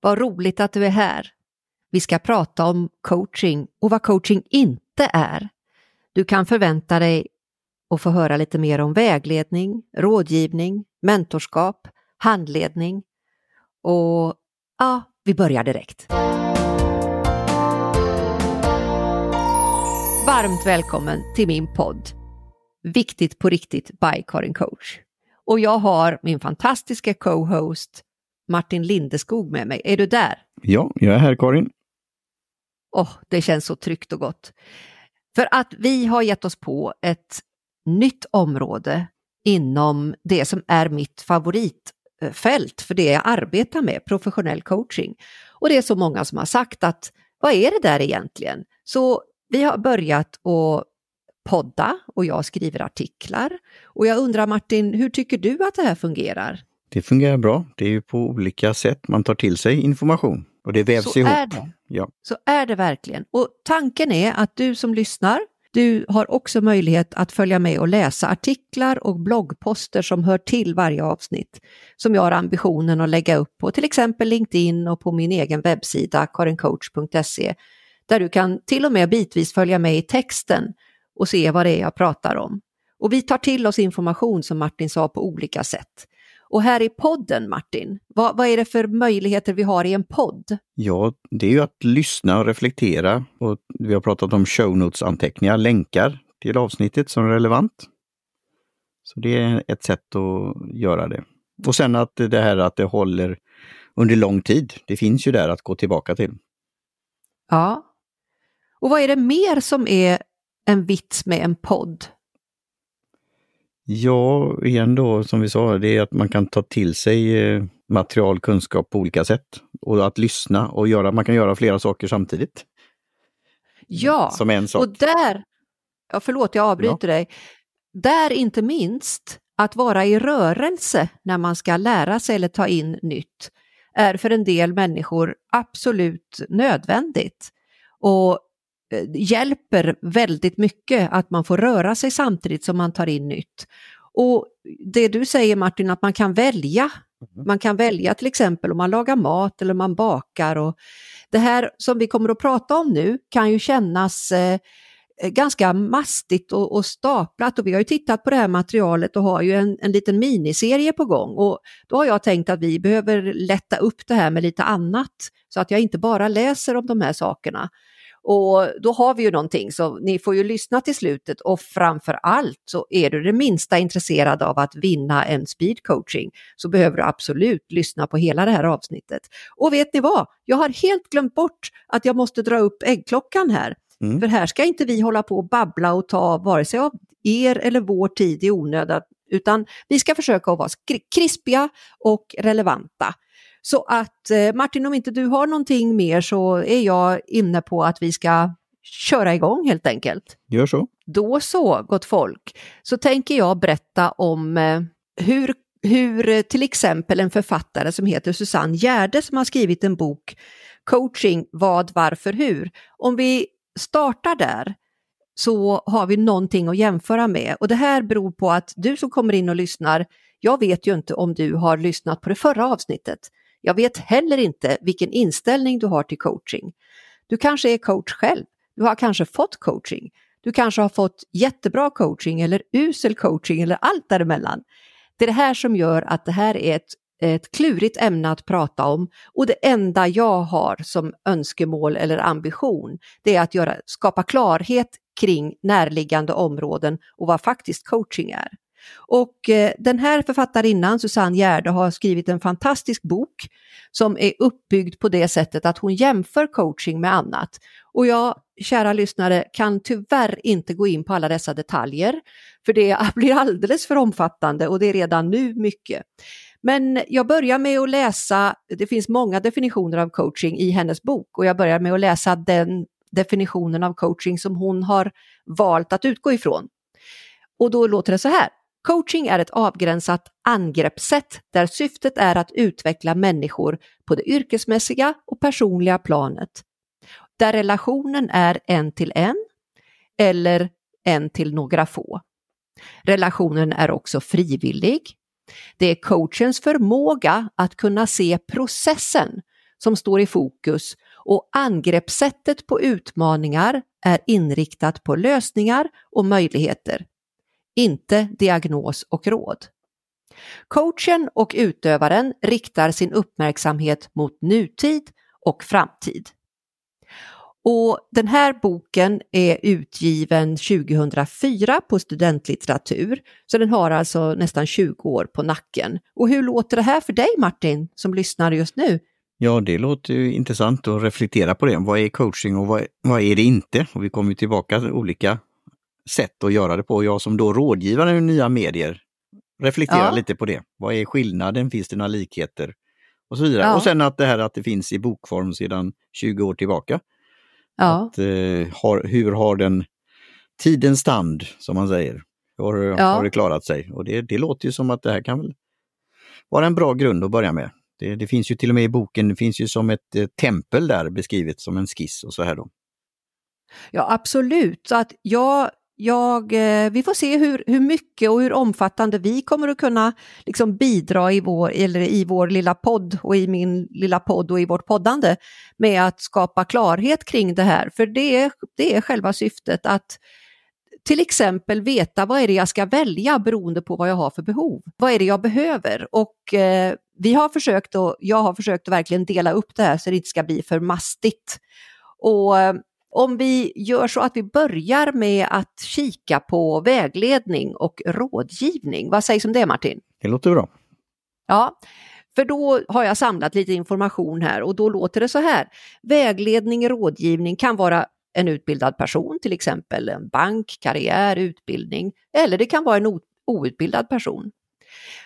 Vad roligt att du är här. Vi ska prata om coaching och vad coaching inte är. Du kan förvänta dig att få höra lite mer om vägledning, rådgivning, mentorskap, handledning och ja, vi börjar direkt. Varmt välkommen till min podd Viktigt på riktigt by Karin Coach. Och jag har min fantastiska co-host Martin Lindeskog med mig. Är du där? Ja, jag är här Karin. Åh, oh, det känns så tryggt och gott. För att vi har gett oss på ett nytt område inom det som är mitt favoritfält för det jag arbetar med, professionell coaching. Och det är så många som har sagt att vad är det där egentligen? Så vi har börjat att podda och jag skriver artiklar. Och jag undrar Martin, hur tycker du att det här fungerar? Det fungerar bra. Det är ju på olika sätt man tar till sig information och det vävs så ihop. Är det. Ja. Så är det verkligen. Och tanken är att du som lyssnar, du har också möjlighet att följa med och läsa artiklar och bloggposter som hör till varje avsnitt, som jag har ambitionen att lägga upp på till exempel LinkedIn och på min egen webbsida karincoach.se, där du kan till och med bitvis följa med i texten och se vad det är jag pratar om. Och vi tar till oss information som Martin sa på olika sätt. Och här i podden Martin, vad, vad, är det för möjligheter vi har i en podd? Ja, det är ju att lyssna och reflektera. Och vi har pratat om show notes-anteckningar, länkar till avsnittet som är relevant. Så det är ett sätt att göra det. Och sen att det här att det håller under lång tid, det finns ju där att gå tillbaka till. Ja. Och vad är det mer som är en vits med en podd? Ja, igen då som vi sa, det är att man kan ta till sig eh, material, kunskap på olika sätt. Och att lyssna och göra, man kan göra flera saker samtidigt. Ja, som en sak. och där, ja, förlåt jag avbryter ja. dig, där inte minst att vara i rörelse när man ska lära sig eller ta in nytt är för en del människor absolut nödvändigt. Och hjälper väldigt mycket att man får röra sig samtidigt som man tar in nytt. Och det du säger Martin, att man kan välja. Mm. Man kan välja till exempel om man lagar mat eller om man bakar. Och det här som vi kommer att prata om nu kan ju kännas eh, ganska mastigt och, och, staplat och vi har ju tittat på det här materialet och har ju en, en liten miniserie på gång och då har jag tänkt att vi behöver lätta upp det här med lite annat så att jag inte bara läser om de här sakerna och då har vi ju någonting, så ni får ju lyssna till slutet och framför allt så är du det minsta intresserad av att vinna en speed coaching så behöver du absolut lyssna på hela det här avsnittet. Och vet ni vad? Jag har helt glömt bort att jag måste dra upp äggklockan här. Mm. För här ska inte vi hålla på och babbla och ta vare sig av er eller vår tid i onödan, utan vi ska försöka att vara krispiga och relevanta. Så att eh, Martin, om inte du har någonting mer så är jag inne på att vi ska köra igång helt enkelt. Gör så. Då så, gott folk, så tänker jag berätta om eh, hur, hur eh, till exempel en författare som heter Susanne Gärde som har skrivit en bok Coaching, vad, varför, hur. Om vi startar där så har vi någonting att jämföra med och det här beror på att du som kommer in och lyssnar, jag vet ju inte om du har lyssnat på det förra avsnittet. Jag vet heller inte vilken inställning du har till coaching. Du kanske är coach själv. Du har kanske fått coaching. Du kanske har fått jättebra coaching eller usel coaching eller allt däremellan. Det är det här som gör att det här är ett, ett klurigt ämne att prata om och det enda jag har som önskemål eller ambition det är att göra, skapa klarhet kring närliggande områden och vad faktiskt coaching är. Och eh, den här författarinnan, Susanne Gärde, har skrivit en fantastisk bok som är uppbyggd på det sättet att hon jämför coaching med annat. Och jag, kära lyssnare, kan tyvärr inte gå in på alla dessa detaljer, för det blir alldeles för omfattande och det är redan nu mycket. Men jag börjar med att läsa, det finns många definitioner av coaching i hennes bok och jag börjar med att läsa den definitionen av coaching som hon har valt att utgå ifrån. Och då låter det så här. Coaching är ett avgränsat angreppssätt där syftet är att utveckla människor på det yrkesmässiga och personliga planet. Där relationen är en till en eller en till några få. Relationen är också frivillig. Det är coachens förmåga att kunna se processen som står i fokus och angreppssättet på utmaningar är inriktat på lösningar och möjligheter, inte diagnos och råd. Coachen och utövaren riktar sin uppmärksamhet mot nutid och framtid. Och den här boken är utgiven 2004 på studentlitteratur, så den har alltså nästan 20 år på nacken. Och hur låter det här för dig Martin, som lyssnar just nu? Ja, det låter ju intressant att reflektera på det. Vad är coaching och vad, vad är det inte? Och vi kommer tillbaka till olika sätt att göra det på. Jag som då rådgivare i nya medier reflekterar ja. lite på det. Vad är skillnaden? Finns det några likheter? Och så vidare. Ja. Och sen att det här att det finns i bokform sedan 20 år tillbaka. Ja. Att, eh, har, hur har den tidens stand, som man säger, har, har det klarat sig? Och det, det låter ju som att det här kan väl vara en bra grund att börja med. Det, det finns ju till och med i boken, det finns ju som ett eh, tempel där beskrivet som en skiss och så här då. Ja absolut, så att jag jag, eh, vi får se hur, hur mycket och hur omfattande vi kommer att kunna liksom bidra i vår, eller i vår lilla podd och i min lilla podd och i vårt poddande med att skapa klarhet kring det här. För det är, det är själva syftet att till exempel veta vad är det jag ska välja beroende på vad jag har för behov. Vad är det jag behöver? Och eh, vi har försökt och jag har försökt att verkligen dela upp det här så det inte ska bli för mastigt. Och eh, om vi gör så att vi börjar med att kika på vägledning och rådgivning. Vad sägs om det Martin? Det låter bra. Ja, för då har jag samlat lite information här och då låter det så här. Vägledning och rådgivning kan vara en utbildad person, till exempel en bank, karriär, utbildning, eller det kan vara en outbildad person.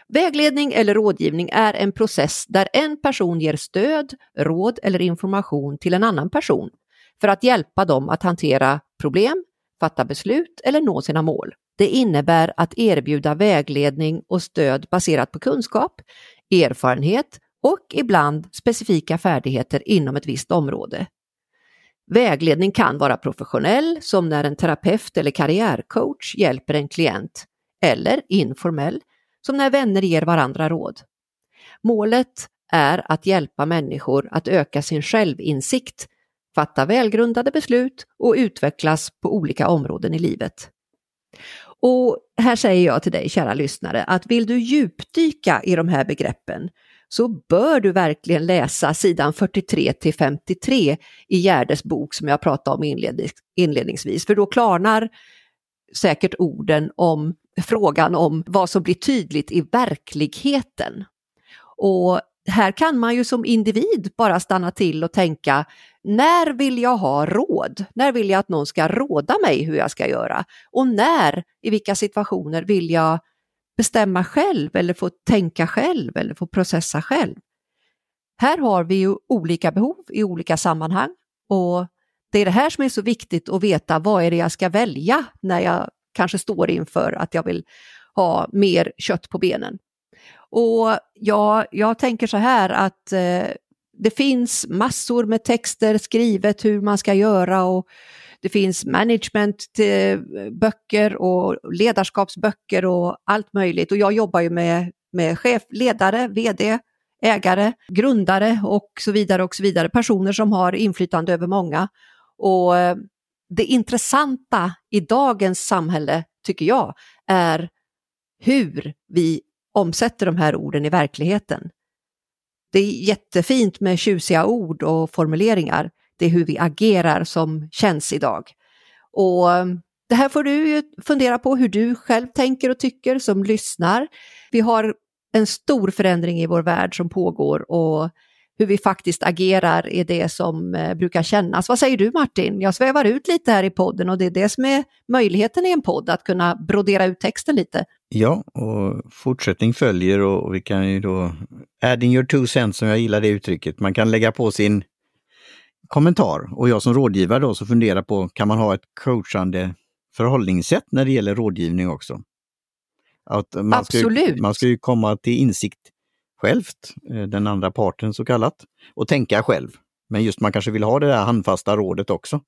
Vägledning eller rådgivning är en process där en person ger stöd, råd eller information till en annan person för att hjälpa dem att hantera problem, fatta beslut eller nå sina mål. Det innebär att erbjuda vägledning och stöd baserat på kunskap, erfarenhet och ibland specifika färdigheter inom ett visst område. Vägledning kan vara professionell, som när en terapeut eller karriärcoach hjälper en klient, eller informell, som när vänner ger varandra råd. Målet är att hjälpa människor att öka sin självinsikt fatta välgrundade beslut och utvecklas på olika områden i livet. Och här säger jag till dig kära lyssnare att vill du djupdyka i de här begreppen så bör du verkligen läsa sidan 43 till 53 i Gärdes bok som jag pratade om inledningsvis, för då klarnar säkert orden om frågan om vad som blir tydligt i verkligheten. Och här kan man ju som individ bara stanna till och tänka, när vill jag ha råd? När vill jag att någon ska råda mig hur jag ska göra? Och när, i vilka situationer vill jag bestämma själv eller få tänka själv eller få processa själv? Här har vi ju olika behov i olika sammanhang och det är det här som är så viktigt att veta vad är det jag ska välja när jag kanske står inför att jag vill ha mer kött på benen. Och ja, jag tänker så här att eh, det finns massor med texter skrivet hur man ska göra och det finns managementböcker eh, och ledarskapsböcker och allt möjligt. Och jag jobbar ju med, med chef, ledare, vd, ägare, grundare och så vidare och så vidare. Personer som har inflytande över många. Och eh, det intressanta i dagens samhälle, tycker jag, är hur vi omsätter de här orden i verkligheten. Det är jättefint med tjusiga ord och formuleringar. Det är hur vi agerar som känns idag. Och eh, det här får du ju fundera på hur du själv tänker och tycker som lyssnar. Vi har en stor förändring i vår värld som pågår och hur vi faktiskt agerar är det som eh, brukar kännas. Vad säger du Martin? Jag svävar ut lite här i podden och det är det som är möjligheten i en podd, att kunna brodera ut texten lite. Ja, och fortsättning följer och vi kan ju då adding your two cents, som jag gillar det uttrycket. Man kan lägga på sin kommentar och jag som rådgivare då så funderar på, kan man ha ett coachande förhållningssätt när det gäller rådgivning också? Att man Absolut! Ska, man ska ju komma till insikt självt, eh, den andra parten så kallat, och tänka själv. Men just man kanske vill ha det där handfasta rådet också.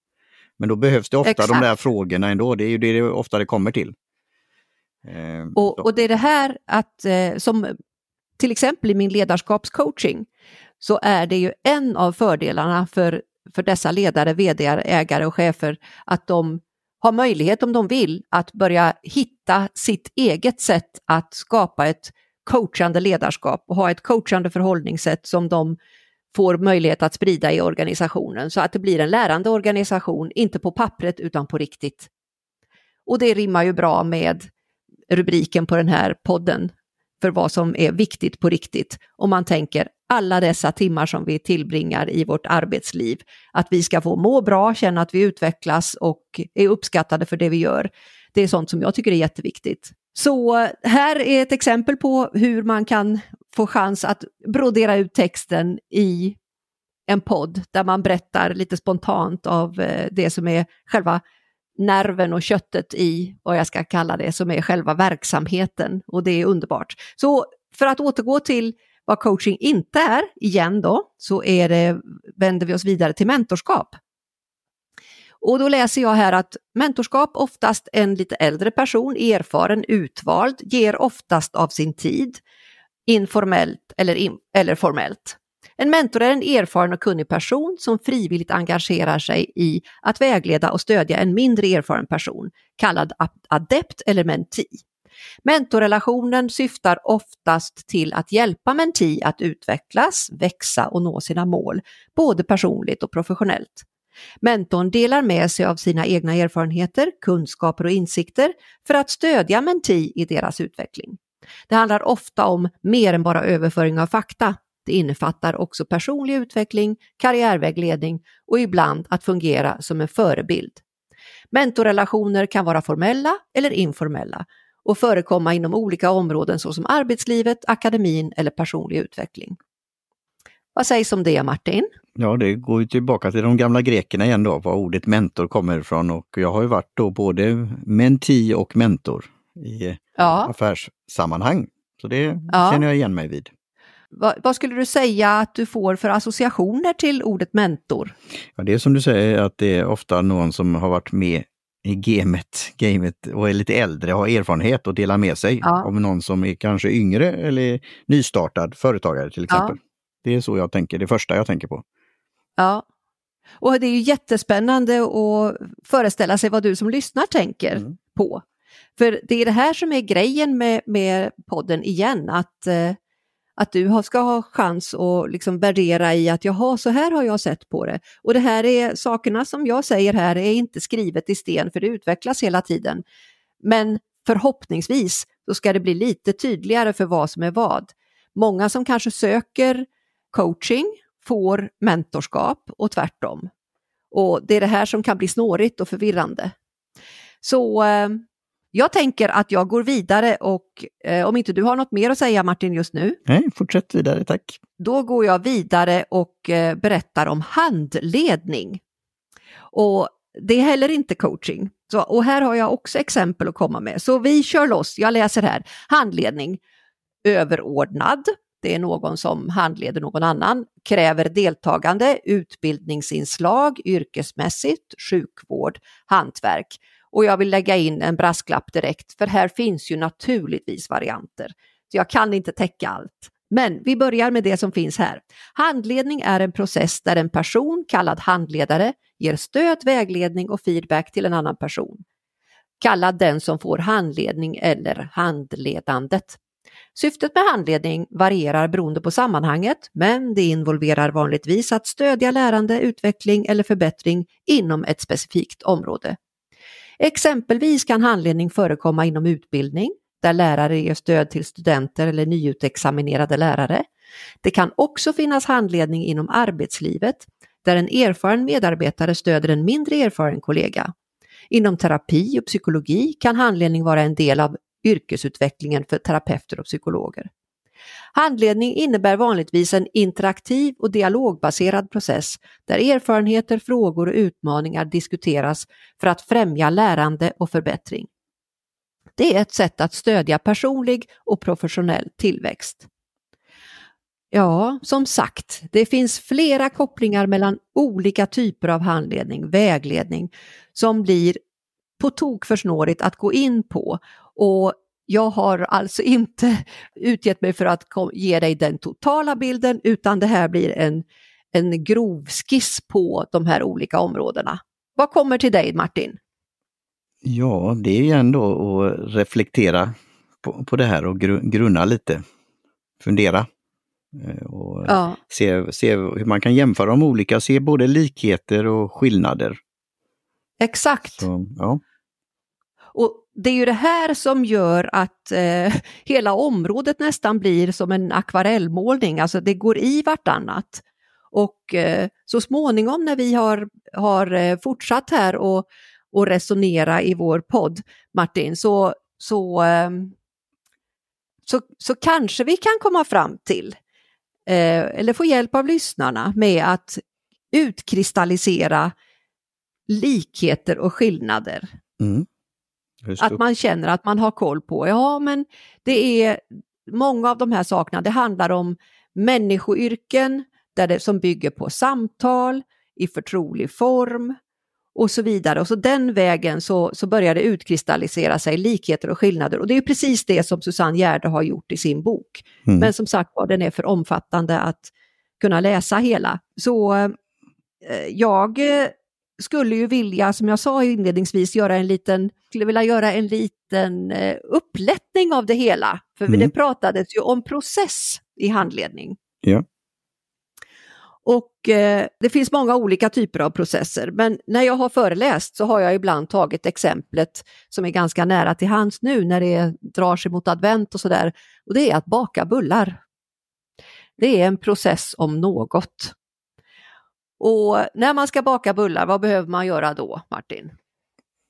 Men då behövs det ofta Exakt. de där frågorna ändå, det är ju det, det ofta det kommer till. Eh, och, och, det är det här att, eh, som till exempel i min ledarskapscoaching, så är det ju en av fördelarna för, för dessa ledare, vd, ägare och chefer att de har möjlighet om de vill att börja hitta sitt eget sätt att skapa ett coachande ledarskap och ha ett coachande förhållningssätt som de får möjlighet att sprida i organisationen så att det blir en lärande organisation, inte på pappret utan på riktigt. Och det rimmar ju bra med rubriken på den här podden för vad som är viktigt på riktigt. Om man tänker alla dessa timmar som vi tillbringar i vårt arbetsliv, att vi ska få må bra, känna att vi utvecklas och är uppskattade för det vi gör. Det är sånt som jag tycker är jätteviktigt. Så här är ett exempel på hur man kan få chans att brodera ut texten i en podd där man berättar lite spontant av eh, det som är själva nerven och köttet i vad jag ska kalla det som är själva verksamheten och det är underbart. Så för att återgå till vad coaching inte är, igen då, så är det, vänder vi oss vidare till mentorskap. Och då läser jag här att mentorskap, oftast en lite äldre person, erfaren, utvald, ger oftast av sin tid, informellt eller, in, eller formellt. En mentor är en erfaren och kunnig person som frivilligt engagerar sig i att vägleda och stödja en mindre erfaren person, kallad adept eller menti. Mentorrelationen syftar oftast till att hjälpa menti att utvecklas, växa och nå sina mål, både personligt och professionellt. Mentorn delar med sig av sina egna erfarenheter, kunskaper och insikter för att stödja menti i deras utveckling. Det handlar ofta om mer än bara överföring av fakta. Det innefattar också personlig utveckling, karriärvägledning och ibland att fungera som en förebild. Mentorrelationer kan vara formella eller informella och förekomma inom olika områden såsom arbetslivet, akademin eller personlig utveckling. Vad sägs om det Martin? Ja, det går ju tillbaka till de gamla grekerna igen då, var ordet mentor kommer ifrån och jag har ju varit då både menti och mentor i ja. affärssammanhang. Så det ja. känner jag igen mig vid. Va, vad skulle du säga att du får för associationer till ordet mentor? Ja, det är som du säger att det är ofta någon som har varit med i gamet, gamet och är lite äldre, har erfarenhet och delar med sig ja. av någon som är kanske yngre eller nystartad företagare till exempel. Ja. Det är så jag tänker, det första jag tänker på. Ja, och det är ju jättespännande att föreställa sig vad du som lyssnar tänker mm. på. För det är det här som är grejen med, med podden igen, att, eh, att du ska ha chans att liksom värdera i att jaha, så här har jag sett på det. Och det här är sakerna som jag säger här är inte skrivet i sten, för det utvecklas hela tiden. Men förhoppningsvis så ska det bli lite tydligare för vad som är vad. Många som kanske söker coaching får mentorskap och tvärtom. Och det är det här som kan bli snårigt och förvirrande. Så eh, jag tänker att jag går vidare och eh, om inte du har något mer att säga Martin just nu? Nej, fortsätt vidare, tack. Då går jag vidare och eh, berättar om handledning. Och det är heller inte coaching. Så, och här har jag också exempel att komma med. Så vi kör loss, jag läser här. Handledning, överordnad, det är någon som handleder någon annan, kräver deltagande, utbildningsinslag, yrkesmässigt, sjukvård, hantverk. Och jag vill lägga in en brasklapp direkt, för här finns ju naturligtvis varianter. Så jag kan inte täcka allt. Men vi börjar med det som finns här. Handledning är en process där en person, kallad handledare, ger stöd, vägledning och feedback till en annan person. Kallad den som får handledning eller handledandet. Syftet med handledning varierar beroende på sammanhanget, men det involverar vanligtvis att stödja lärande, utveckling eller förbättring inom ett specifikt område. Exempelvis kan handledning förekomma inom utbildning, där lärare ger stöd till studenter eller nyutexaminerade lärare. Det kan också finnas handledning inom arbetslivet, där en erfaren medarbetare stöder en mindre erfaren kollega. Inom terapi och psykologi kan handledning vara en del av yrkesutvecklingen för terapeuter och psykologer. Handledning innebär vanligtvis en interaktiv och dialogbaserad process där erfarenheter, frågor och utmaningar diskuteras för att främja lärande och förbättring. Det är ett sätt att stödja personlig och professionell tillväxt. Ja, som sagt, det finns flera kopplingar mellan olika typer av handledning, vägledning, som blir på tok för snårigt att gå in på och jag har alltså inte utgett mig för att ge dig den totala bilden utan det här blir en, en grov skiss på de här olika områdena. Vad kommer till dig Martin? Ja, det är ju ändå att reflektera på, på det här och grunna lite. Fundera. Eh, och ja. se, se hur man kan jämföra de olika, se både likheter och skillnader. Exakt. Så, ja. Och det är ju det här som gör att eh, hela området nästan blir som en akvarellmålning, alltså det går i vartannat. Och eh, så småningom när vi har, har eh, fortsatt här och, och resonera i vår podd, Martin, så, så, eh, så, så kanske vi kan komma fram till, eh, eller få hjälp av lyssnarna med att utkristallisera likheter och skillnader. Mm. Att man känner att man har koll på, ja men det är många av de här sakerna, det handlar om människoyrken där det, som bygger på samtal i förtrolig form och så vidare. Och så den vägen så, så börjar det utkristallisera sig likheter och skillnader. Och det är precis det som Susanne Gärde har gjort i sin bok. Mm. Men som sagt var, den är för omfattande att kunna läsa hela. Så eh, jag skulle ju vilja, som jag sa inledningsvis, göra en liten, skulle vilja göra en liten eh, upplättning av det hela. För mm. det pratades ju om process i handledning. Ja. Och eh, det finns många olika typer av processer, men när jag har föreläst så har jag ibland tagit exemplet som är ganska nära till hands nu när det drar sig mot advent och sådär, och det är att baka bullar. Det är en process om något. Och när man ska baka bullar, vad behöver man göra då, Martin?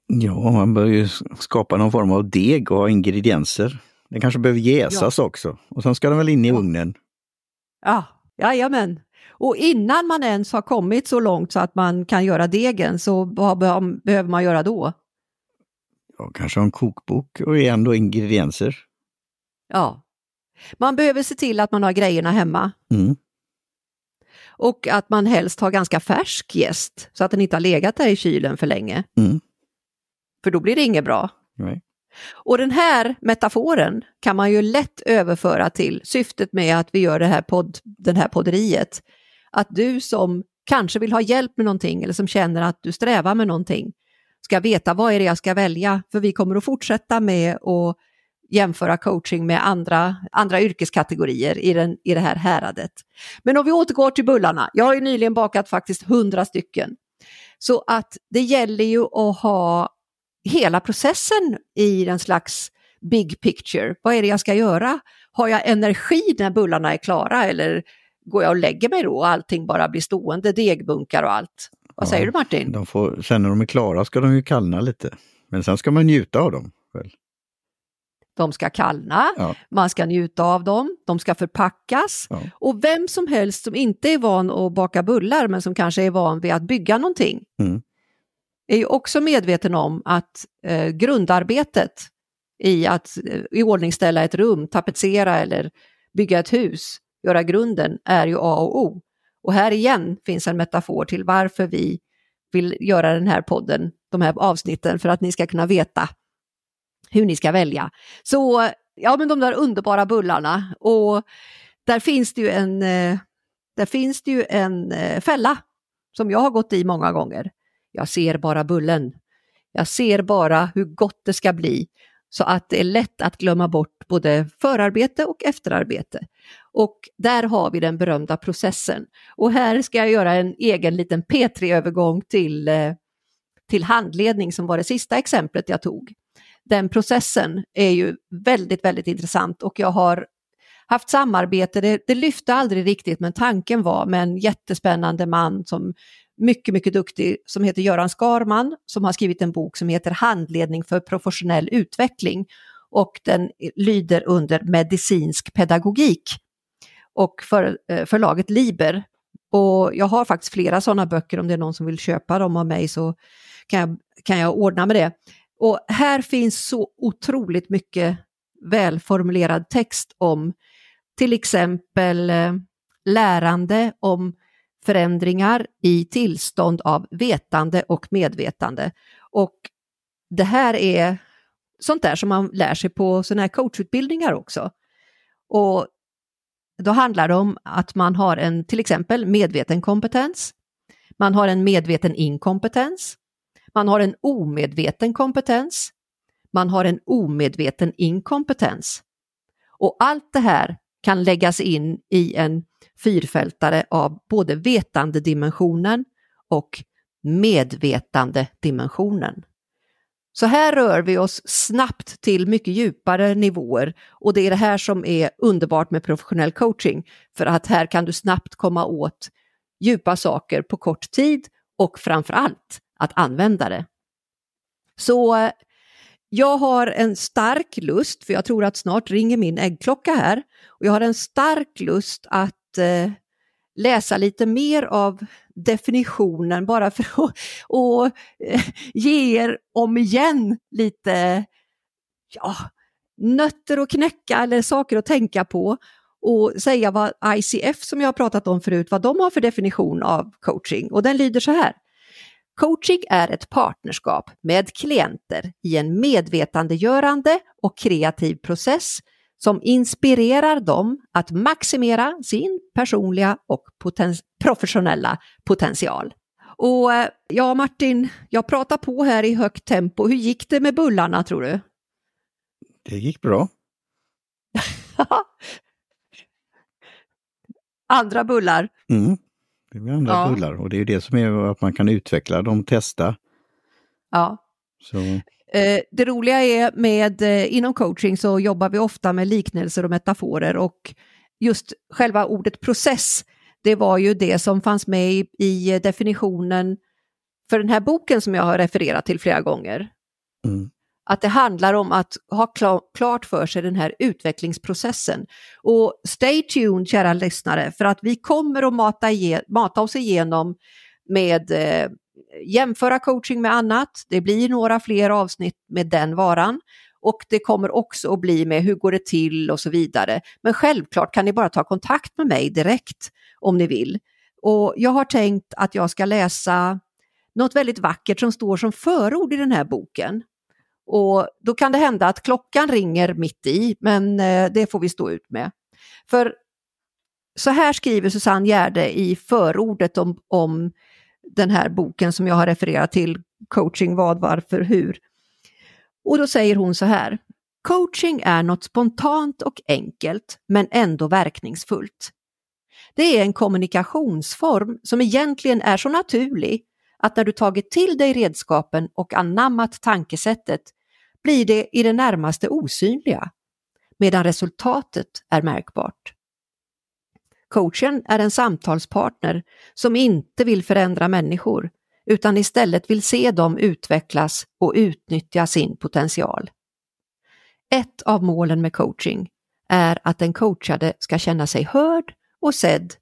Ja, man bör ju skapa någon form av deg och ha ingredienser. Den kanske behöver jäsas ja. också och sen ska den väl in i ugnen. Ja, jajamän. Och innan man ens har kommit så långt så att man kan göra degen, så vad behöver man göra då? Ja, kanske en kokbok och ändå ingredienser. Ja. Man behöver se till att man har grejerna hemma. Mm. Och att man helst har ganska färsk gäst så att den inte har legat där i kylen för länge. Mm. För då blir det inget bra. Nej. Och den här metaforen kan man ju lätt överföra till syftet med att vi gör det här podd, den här podderiet. Att du som kanske vill ha hjälp med någonting eller som känner att du strävar med någonting ska veta vad är det jag ska välja. För vi kommer att fortsätta med att jämföra coaching med andra, andra yrkeskategorier i, den, i det här häradet. Men om vi återgår till bullarna, jag har ju nyligen bakat faktiskt hundra stycken. Så att det gäller ju att ha hela processen i en slags big picture. Vad är det jag ska göra? Har jag energi när bullarna är klara eller går jag och lägger mig då och allting bara blir stående, degbunkar och allt? Vad ja, säger du Martin? De får, sen när de är klara ska de ju kallna lite. Men sen ska man njuta av dem. Väl? de ska kallna, ja. man ska njuta av dem, de ska förpackas. Ja. Och vem som helst som inte är van att baka bullar men som kanske är van vid att bygga någonting mm är ju också medveten om att eh, grundarbetet i att eh, iordningställa ett rum, tapetsera eller bygga ett hus, göra grunden, är ju A och O. Och här igen finns en metafor till varför vi vill göra den här podden, de här avsnitten, för att ni ska kunna veta hur ni ska välja. Så ja, men de där underbara bullarna och där finns det ju en, eh, där finns det ju en eh, fälla som jag har gått i många gånger. Jag ser bara bullen. Jag ser bara hur gott det ska bli så att det är lätt att glömma bort både förarbete och efterarbete. Och där har vi den berömda processen. Och här ska jag göra en egen liten P3-övergång till, eh, till handledning som var det sista exemplet jag tog den processen är ju väldigt, väldigt intressant och jag har haft samarbete, det, det lyfte aldrig riktigt men tanken var med en jättespännande man som mycket, mycket duktig som heter Göran Skarman som har skrivit en bok som heter Handledning för professionell utveckling och den lyder under medicinsk pedagogik och för, eh, förlaget Liber. Och jag har faktiskt flera sådana böcker om det är någon som vill köpa dem av mig så kan jag, kan jag ordna med det. Och här finns så otroligt mycket välformulerad text om till exempel eh, lärande om förändringar i tillstånd av vetande och medvetande. Och det här är sånt där som man lär sig på sådana här coachutbildningar också. Och då handlar det om att man har en till exempel medveten kompetens, man har en medveten inkompetens, man har en omedveten kompetens, man har en omedveten inkompetens. Och allt det här kan läggas in i en fyrfältare av både vetandedimensionen och medvetandedimensionen. Så här rör vi oss snabbt till mycket djupare nivåer och det är det här som är underbart med professionell coaching. För att här kan du snabbt komma åt djupa saker på kort tid och framför allt att använda det. Så eh, jag har en stark lust, för jag tror att snart ringer min äggklocka här, och jag har en stark lust att eh, läsa lite mer av definitionen bara för att och, eh, ge er om igen lite ja, nötter att knäcka eller saker att tänka på och säga vad ICF som jag har pratat om förut, vad de har för definition av coaching. Och den lyder så här. Coaching är ett partnerskap med klienter i en medvetandegörande och kreativ process som inspirerar dem att maximera sin personliga och poten professionella potential. Och eh, ja, Martin, jag pratar på här i högt tempo. Hur gick det med bullarna tror du? Det gick bra. andra bullar? Mm. Det blir andra ja. bullar och det är ju det som är att man kan utveckla dem, testa. Ja. Så. Eh, det roliga är med eh, inom coaching så jobbar vi ofta med liknelser och metaforer och just själva ordet process, det var ju det som fanns med i, i definitionen för den här boken som jag har refererat till flera gånger. Mm. Att det handlar om att ha klart för sig den här utvecklingsprocessen. Och stay tuned kära lyssnare, för att vi kommer att mata, mata oss igenom med eh, jämföra coaching med annat. Det blir några fler avsnitt med den varan och det kommer också att bli med hur går det till och så vidare. Men självklart kan ni bara ta kontakt med mig direkt om ni vill. Och jag har tänkt att jag ska läsa något väldigt vackert som står som förord i den här boken. Och då kan det hända att klockan ringer mitt i, men eh, det får vi stå ut med. För så här skriver Susanne Gärde i förordet om, om den här boken som jag har refererat till, Coaching vad, varför, hur. Och då säger hon så här. Coaching är något spontant och enkelt, men ändå verkningsfullt. Det är en kommunikationsform som egentligen är så naturlig att när du tagit till dig redskapen och anammat tankesättet blir det i det närmaste osynliga, medan resultatet är märkbart. Coachen är en samtalspartner som inte vill förändra människor utan istället vill se dem utvecklas och utnyttja sin potential. Ett av målen med coaching är att den coachade ska känna sig hörd och sedd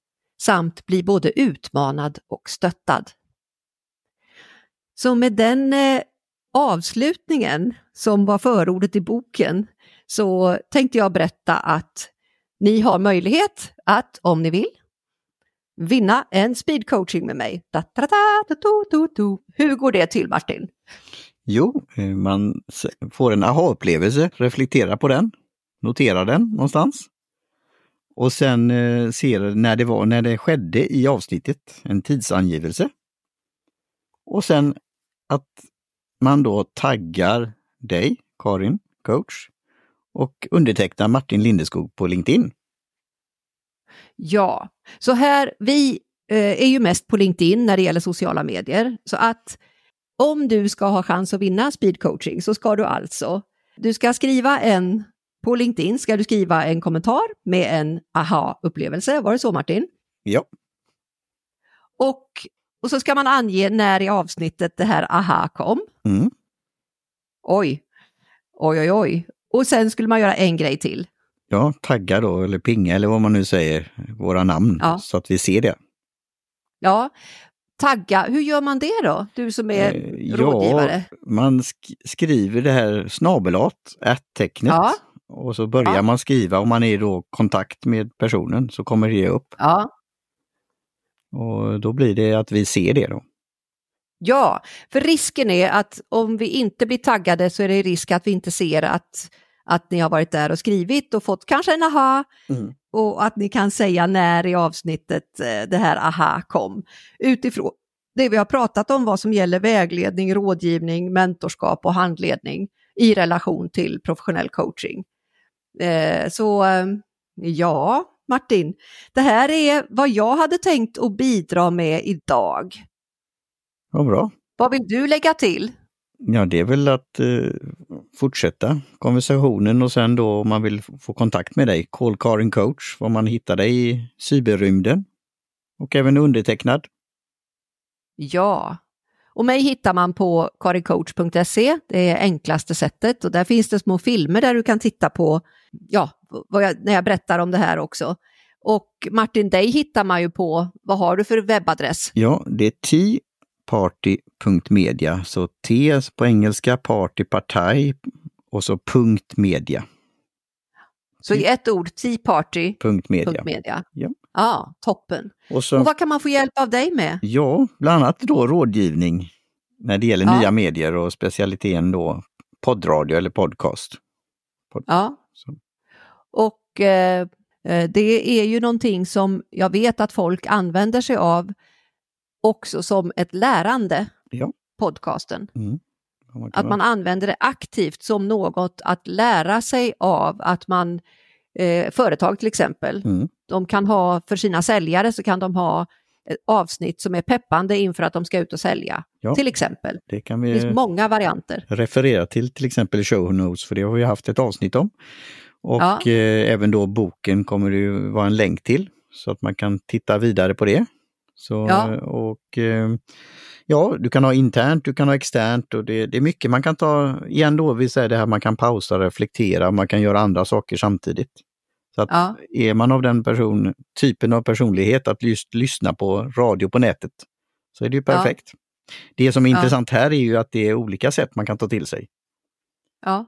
samt bli både utmanad och stöttad. Så med den eh, avslutningen som var förordet i boken så tänkte jag berätta att ni har möjlighet att, om ni vill, vinna en speedcoaching med mig. Da, da, da, Hur går det till Martin? Jo, eh, man får en aha-upplevelse, reflekterar på den, noterar den någonstans. Och sen eh, ser när det var, när det skedde i avsnittet, en tidsangivelse. Och sen att man då taggar dig, Karin, coach, och undertecknar Martin Lindeskog på LinkedIn. Ja, så här, vi eh, är ju mest på LinkedIn när det gäller sociala medier. Så att om du ska ha chans att vinna speed coaching så ska du alltså, du ska skriva en, på LinkedIn ska du skriva en kommentar med en aha-upplevelse. Var det så Martin? Ja. Och, och så ska man ange när i avsnittet det här aha kom. Mm. Oj, oj, oj, oj. Och sen skulle man göra en grej till. Ja, tagga då, eller pinga eller vad man nu säger, våra namn, ja. så att vi ser det. Ja, tagga, hur gör man det då? Du som är eh, rådgivare. Ja, man sk skriver det här snabelat, att-tecknet. Ja. Och så börjar ja. man skriva, om man är då kontakt med personen så kommer det upp. Ja. Och då blir det att vi ser det då. Ja, för risken är att om vi inte blir taggade så är det risk att vi inte ser att, att ni har varit där och skrivit och fått kanske en aha mm. och att ni kan säga när i avsnittet eh, det här aha kom. Utifrån det vi har pratat om vad som gäller vägledning, rådgivning, mentorskap och handledning i relation till professionell coaching. Eh, så eh, ja, Martin, det här är vad jag hade tänkt att bidra med idag. Vad bra. Vad vill du lägga till? Ja, det är väl att eh, fortsätta konversationen och sen då om man vill få kontakt med dig, call Karin coach, var man hittar dig i cyberrymden. Och även undertecknad. Ja, och mig hittar man på karincoach.se, det är enklaste sättet och där finns det små filmer där du kan titta på, ja, jag, när jag berättar om det här också. Och Martin, dig hittar man ju på, vad har du för webbadress? Ja, det är teaparty.media, så T på engelska, party, partaj och så punkt media. Så i ett ord, teaparty. Punkt media. media. Ja. Ja, toppen. Och, så, och vad kan man få hjälp av dig med? Ja, bland annat då rådgivning när det gäller ja. nya medier och specialiteten då poddradio eller podcast. Pod ja. Så. Och eh, eh, det är ju någonting som jag vet att folk använder sig av också som ett lärande, ja. podcasten. Mm. Att man använder det aktivt som något att lära sig av, att man, eh, företag till exempel, mm. de kan ha för sina säljare så kan de ha avsnitt som är peppande inför att de ska ut och sälja. Ja, till exempel. Det, kan vi det finns många varianter. Referera till till exempel show notes, för det har vi haft ett avsnitt om. Och ja. eh, även då boken kommer det ju vara en länk till, så att man kan titta vidare på det. Så, ja. Och eh, ja, du kan ha internt, du kan ha externt och det, det är mycket man kan ta, igen då, vi säger det här man kan pausa, reflektera, man kan göra andra saker samtidigt. Så att ja. är man av den person, typen av personlighet att just lyssna på radio på nätet så är det ju perfekt. Ja. Det som är ja. intressant här är ju att det är olika sätt man kan ta till sig. Ja.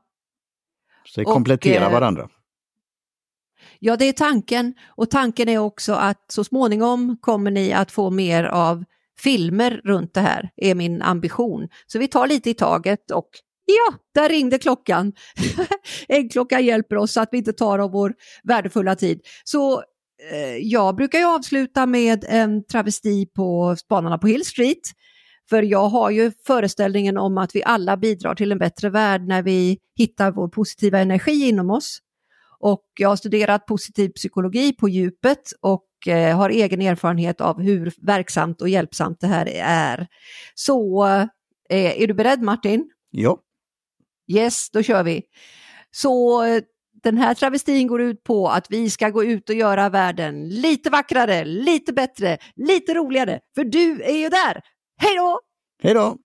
Så det kompletterar och, eh, varandra. Ja, det är tanken. Och tanken är också att så småningom kommer ni att få mer av filmer runt det här, är min ambition. Så vi tar lite i taget och Ja, där ringde klockan. Äggklockan hjälper oss så att vi inte tar av vår värdefulla tid. Så eh, jag brukar ju avsluta med en travesti på Spanarna på Hill Street. För jag har ju föreställningen om att vi alla bidrar till en bättre värld när vi hittar vår positiva energi inom oss. Och jag har studerat positiv psykologi på djupet och eh, har egen erfarenhet av hur verksamt och hjälpsamt det här är. Så eh, är du beredd Martin? Ja. Yes, då kör vi. Så den här travestin går ut på att vi ska gå ut och göra världen lite vackrare, lite bättre, lite roligare, för du är ju där. Hej då! Hej då!